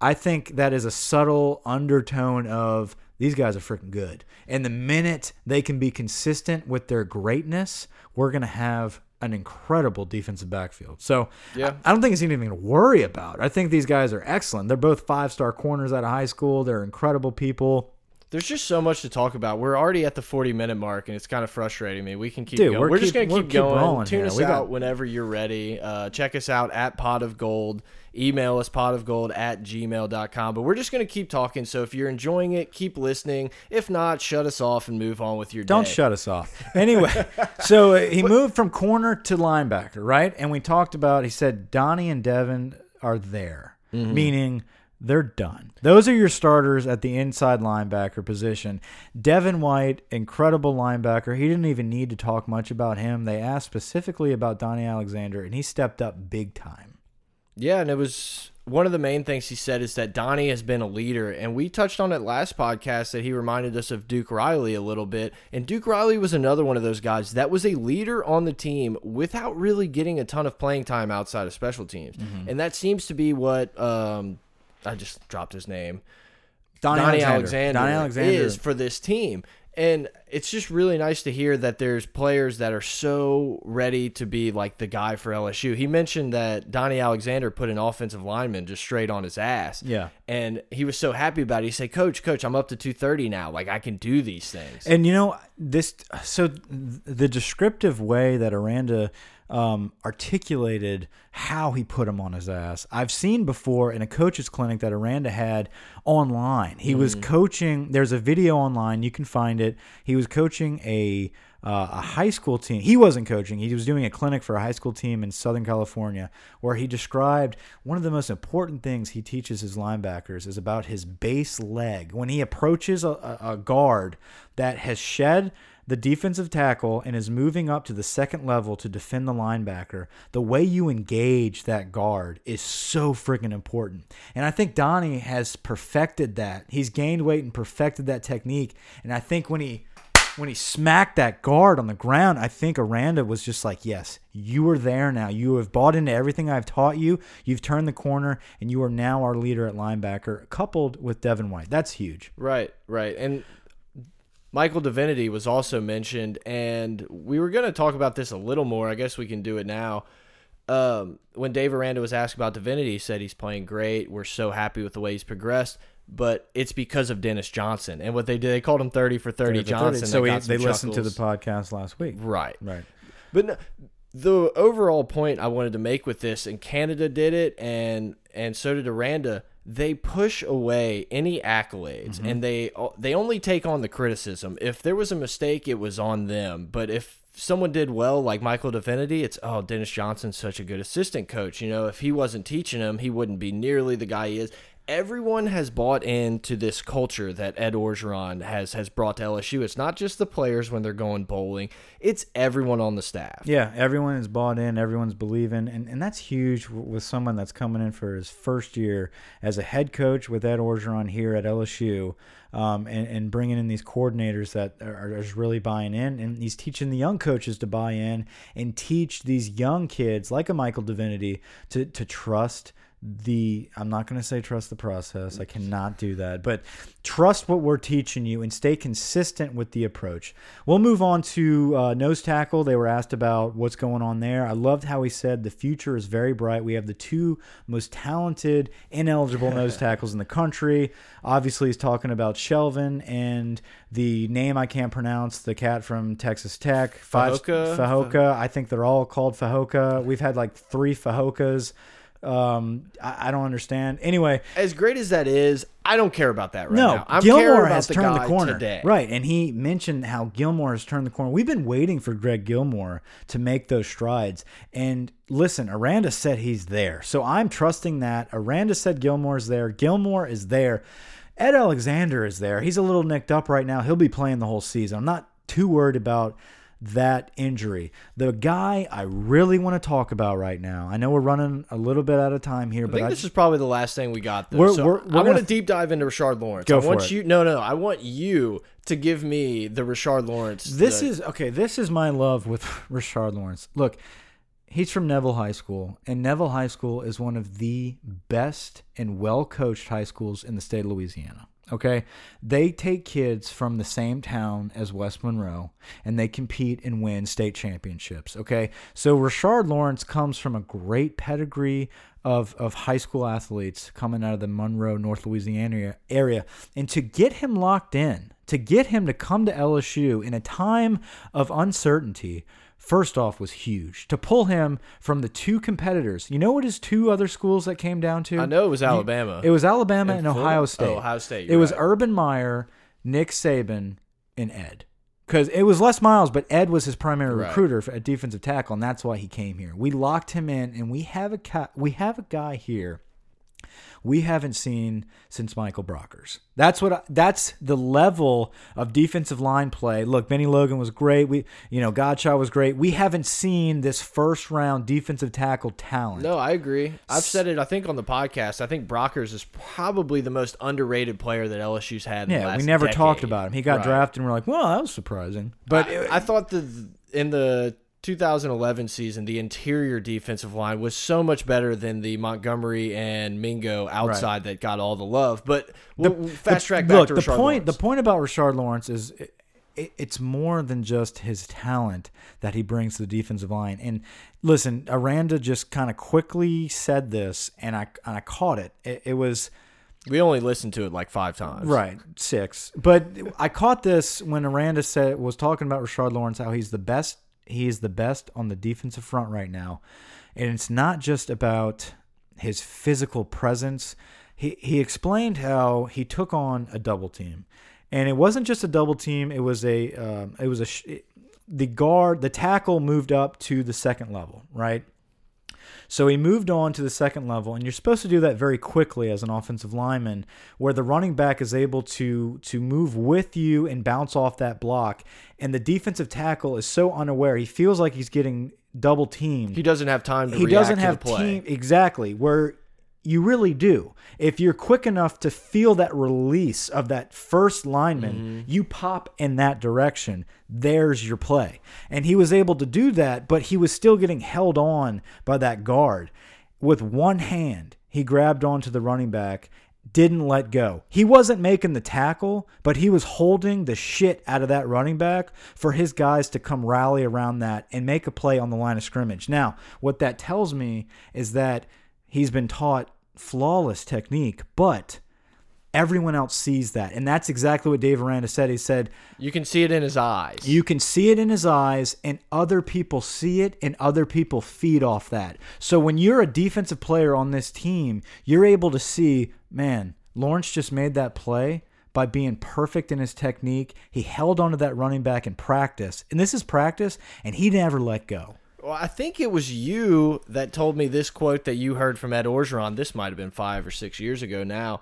I think that is a subtle undertone of these guys are freaking good. And the minute they can be consistent with their greatness, we're going to have an incredible defensive backfield. So Yeah. I, I don't think it's anything to worry about. I think these guys are excellent. They're both five star corners out of high school. They're incredible people. There's just so much to talk about. We're already at the 40 minute mark, and it's kind of frustrating me. We can keep Dude, going. we're We're, just gonna keep keep going. rolling Tune here. us We got- out whenever you're ready. Uh, check us out at Pot of Gold. Email us potofgold at gmail.com. But we're just gonna keep talking. So if you're enjoying it, keep listening. If not, shut us off and move on with your Don't day. shut us off. Anyway, so uh, he moved from corner to linebacker, right? And we talked about, he said Donnie and Devin are there, meaning they're done. Those are your starters at the inside linebacker position. Devin White, incredible linebacker. He didn't even need to talk much about him. They asked specifically about Donnie Alexander, and he stepped up big time. Yeah, and it was one of the main things he said is that Donnie has been a leader, and we touched on it last podcast that he reminded us of Duke Riley a little bit. And Duke Riley was another one of those guys that was a leader on the team without really getting a ton of playing time outside of special teams, and that seems to be what um, I just dropped his name. Donnie Alexander, Donnie Alexander is for this team. And it's just really nice to hear that there's players that are so ready to be like the guy for LSU. He mentioned that Donnie Alexander put an offensive lineman just straight on his ass. Yeah. And he was so happy about it. He said, Coach, Coach, I'm up to 230 now. Like, I can do these things. And you know this. So the descriptive way that Aranda um, articulated how he put him on his ass, I've seen before in a coach's clinic that Aranda had online. He was coaching. There's a video online. You can find it. He was coaching a. Uh, a high school team. He wasn't coaching. He was doing a clinic for a high school team in Southern California where he described one of the most important things he teaches his linebackers is about his base leg. When he approaches a, a guard that has shed the defensive tackle and is moving up to the second level to defend the linebacker, the way you engage that guard is so freaking important. And I think Donnie has perfected that. He's gained weight and perfected that technique. And I think when he when he smacked that guard on the ground, I think Aranda was just like, "Yes, you are there now. You have bought into everything I've taught you. You've turned the corner, and you are now our leader at linebacker." Coupled with Devin White, that's huge. Right, right. And Michael Divinity was also mentioned, and we were going to talk about this a little more. I guess we can do it now. Um, when Dave Aranda was asked about Divinity, he said he's playing great. We're so happy with the way he's progressed, but it's because of Dennis Johnson and what they did. They called him thirty for thirty, Johnson. So that he, got some listened to the podcast last week, right. right? But no, the overall point I wanted to make with this, and Canada did it, and and so did Aranda. They push away any accolades, Mm-hmm. and they they only take on the criticism. If there was a mistake, it was on them. But if someone did well, like Michael Divinity, it's oh Dennis Johnson's such a good assistant coach. You know, if he wasn't teaching him, he wouldn't be nearly the guy he is. Everyone has bought into this culture that Ed Orgeron has has brought to LSU. It's not just the players when they're going bowling; it's everyone on the staff. Yeah, everyone is bought in, everyone's believing, and, and that's huge with someone that's coming in for his first year as a head coach with Ed Orgeron here at LSU, um, and, and bringing in these coordinators that are, are really buying in, and he's teaching the young coaches to buy in and teach these young kids like a Michael Divinity to to trust the I'm not going to say trust the process. I cannot do that. But trust what we're teaching you and stay consistent with the approach. We'll move on to uh, nose tackle. They were asked about what's going on there. I loved how he said the future is very bright. We have the two most talented, ineligible nose tackles in the country. Obviously, he's talking about Shelvin and the name I can't pronounce, the cat from Texas Tech. Five, Fajoka? Fajoka. I think they're all called Fajoka. We've had like three Fajokas. Um, I, I don't understand. Anyway, as great as that is, I don't care about that right no, now. I'm Gilmore has the turned the corner. today. Right, and he mentioned how Gilmore has turned the corner. We've been waiting for Greg Gilmore to make those strides. And listen, Aranda said he's there, so I'm trusting that. Aranda said Gilmore's there. Gilmore is there. Ed Alexander is there. He's a little nicked up right now. He'll be playing the whole season. I'm not too worried about that injury. The guy I really want to talk about right now. I know we're running a little bit out of time here, I but think I, this is probably the last thing we got. Though. We're- so we're- we're I want gonna- deep dive into Rashard Lawrence. Go I for want it. you. No, no. I want you to give me the Rashard Lawrence. This the- is okay. This is my love with Rashard Lawrence. Look, he's from Neville High School, and Neville High School is one of the best and well coached high schools in the state of Louisiana. Okay, they take kids from the same town as West Monroe, and they compete and win state championships. Okay, so Rashard Lawrence comes from a great pedigree of of high school athletes coming out of the Monroe, North Louisiana area, and to get him locked in, to get him to come to LSU in a time of uncertainty, first off was huge. To pull him from the two competitors, you know what his two other schools that came down to? I know it was Alabama. It was Alabama and? Ohio Oh, State. Ohio State, It you're was. Urban Meyer, Nick Saban, and Ed. Because it was Les Miles, but Ed was his primary Right. recruiter for, at defensive tackle, and that's why he came here. We locked him in, and we have a we have a guy here we haven't seen since Michael Brockers. That's what I, that's the level of defensive line play. Look, Bennie Logan was great. We you know Godchaux was great. We haven't seen this first round defensive tackle talent. No, I agree. I've said it. I think on the podcast. I think Brockers is probably the most underrated player that LSU's had. In the Yeah, we never decade. talked about him. He got Right. drafted, and we're like, well, that was surprising. But I, I thought that in the 2011 season, the interior defensive line was so much better than the Montgomery and Mingo outside that got all the love. But we'll, we'll fast track back look, to the point. Lawrence. The point about Rashard Lawrence is. It, it- it's more than just his talent that he brings to the defensive line. And listen, Aranda just kind of quickly said this, and I and I caught it. It, it was we only listened to it like five times. Right, six. But I caught this when Aranda said was talking about Rashard Lawrence, how he's the best. He is the best on the defensive front right now, and it's not just about his physical presence. He he explained how he took on a double team, and it wasn't just a double team. It was a um, it was a the guard the tackle moved up to the second level, right? So he moved on to the second level, and you're supposed to do that very quickly as an offensive lineman, where the running back is able to to move with you and bounce off that block, and the defensive tackle is so unaware he feels like he's getting double teamed. He doesn't have time to He doesn't to have the play. team exactly where you really do. If you're quick enough to feel that release of that first lineman, Mm-hmm. you pop in that direction. There's your play. And he was able to do that, but he was still getting held on by that guard. With one hand, he grabbed onto the running back, didn't let go. He wasn't making the tackle, but he was holding the shit out of that running back for his guys to come rally around that and make a play on the line of scrimmage. Now, what that tells me is that he's been taught flawless technique, but everyone else sees that. And that's exactly what Dave Aranda said. He said, You can see it in his eyes. you can see it in his eyes, and other people see it, and other people feed off that. So when you're a defensive player on this team, you're able to see, man, Lawrence just made that play by being perfect in his technique. He held onto that running back in practice, and this is practice, and he never let go. Well, I think it was you that told me this quote that you heard from Ed Orgeron. This might have been five or six years ago now.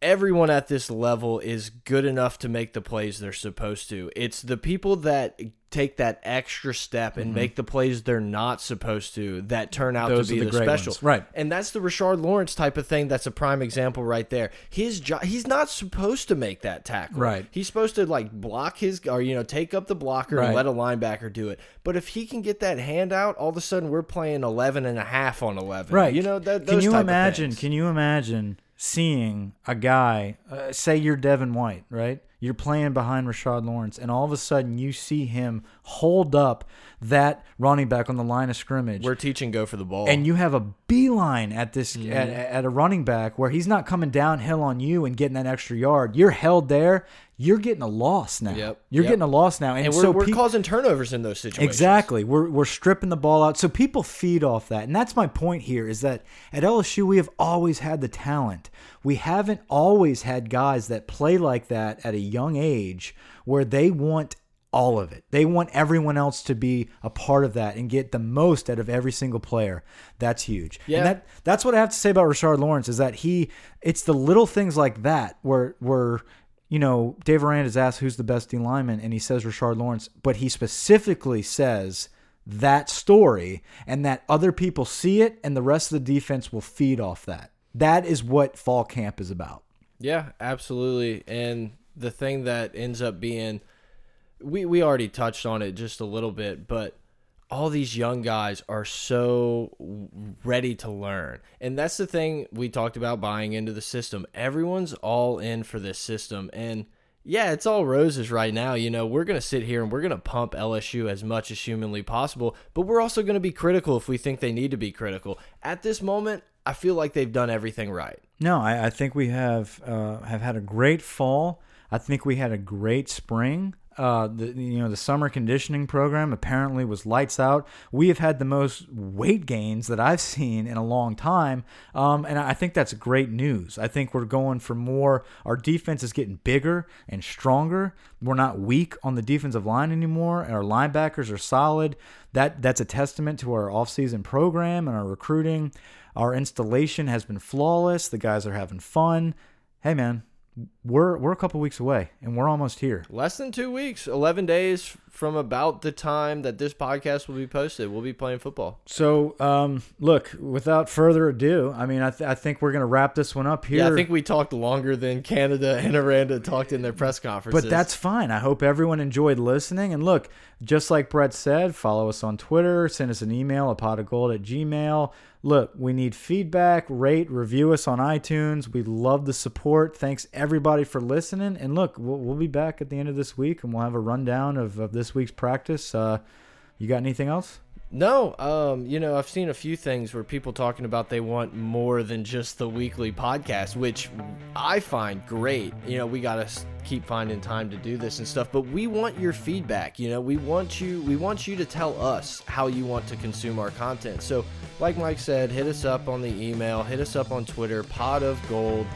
Everyone at this level is good enough to make the plays they're supposed to. It's the people that take that extra step and mm-hmm. make the plays they're not supposed to that turn out. Those to be the the, special. ones. Right. And that's the Rashard Lawrence type of thing. That's a prime example right there. His job, he's not supposed to make that tackle. Right. He's supposed to like block his or you know take up the blocker Right. and let a linebacker do it. But if he can get that hand out, all of a sudden we're playing 11 and a half on 11. Right. You know, that, can you imagine? Can you imagine seeing a guy, uh, say you're Devin White, right? You're playing behind Rashard Lawrence, and all of a sudden you see him hold up that running back on the line of scrimmage. We're teaching go for the ball. and you have a beeline at this Mm-hmm. at, at a running back where he's not coming downhill on you and getting that extra yard. You're held there. You're getting a loss now. Yep, You're yep. getting a loss now, and, and we're, so we're causing turnovers in those situations. Exactly. We're we're stripping the ball out. So people feed off that. And that's my point here is that at LSU we have always had the talent. We haven't always had guys that play like that at a young age where they want all of it. They want everyone else to be a part of that and get the most out of every single player. That's huge. Yeah. And that that's what I have to say about Rashard Lawrence is that he it's the little things like that where where you know, Dave Aranda is asked who's the best D lineman, and he says Rashard Lawrence, but he specifically says that story and that other people see it, and the rest of the defense will feed off that. That is what fall camp is about. Yeah, absolutely. And the thing that ends up being, we we already touched on it just a little bit, but all these young guys are so ready to learn. And that's the thing we talked about buying into the system. Everyone's all in for this system. And yeah, it's all roses right now. You know, we're going to sit here and we're going to pump LSU as much as humanly possible, but we're also going to be critical if we think they need to be critical. At this moment, I feel like they've done everything right. No, I, I think we have uh, have had a great fall. I think we had a great spring. Uh, the you know the summer conditioning program apparently was lights out. We have had the most weight gains that I've seen in a long time, um, and I think that's great news. I think we're going for more. Our defense is getting bigger and stronger. We're not weak on the defensive line anymore. Our linebackers are solid. That that's a testament to our offseason program and our recruiting. Our installation has been flawless. The guys are having fun. Hey man, we're we're a couple weeks away and we're almost here. Less than two weeks, eleven days from about the time that this podcast will be posted. We'll be playing football. So, um, look, without further ado, I mean, I, th I think we're gonna wrap this one up here. Yeah, I think we talked longer than Canada and Aranda talked in their press conferences. But that's fine. I hope everyone enjoyed listening. And look, just like Brett said, follow us on Twitter, send us an email, a pot of gold at Gmail. Look, we need feedback, rate, review us on iTunes. We love the support. Thanks everybody for listening. And look, we'll, we'll be back at the end of this week and we'll have a rundown of, of this week's practice. Uh, you got anything else? No, um, you know, I've seen a few things where people talking about they want more than just the weekly podcast, which I find great. You know, we got to keep finding time to do this and stuff, but we want your feedback. You know, we want you we want you to tell us how you want to consume our content. So, like Mike said, hit us up on the email, hit us up on Twitter, Pot of Gold.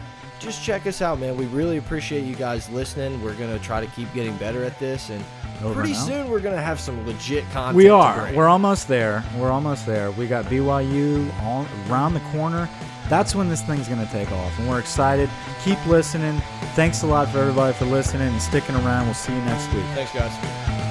Just check us out, man. We really appreciate you guys listening. We're gonna try to keep getting better at this and Over pretty now? soon we're gonna have some legit content. We are. We're almost there. We're almost there. We got BYU all around the corner. That's when this thing's going to take off. And we're excited. Keep listening. Thanks a lot for everybody for listening and sticking around. We'll see you next week. Thanks, guys.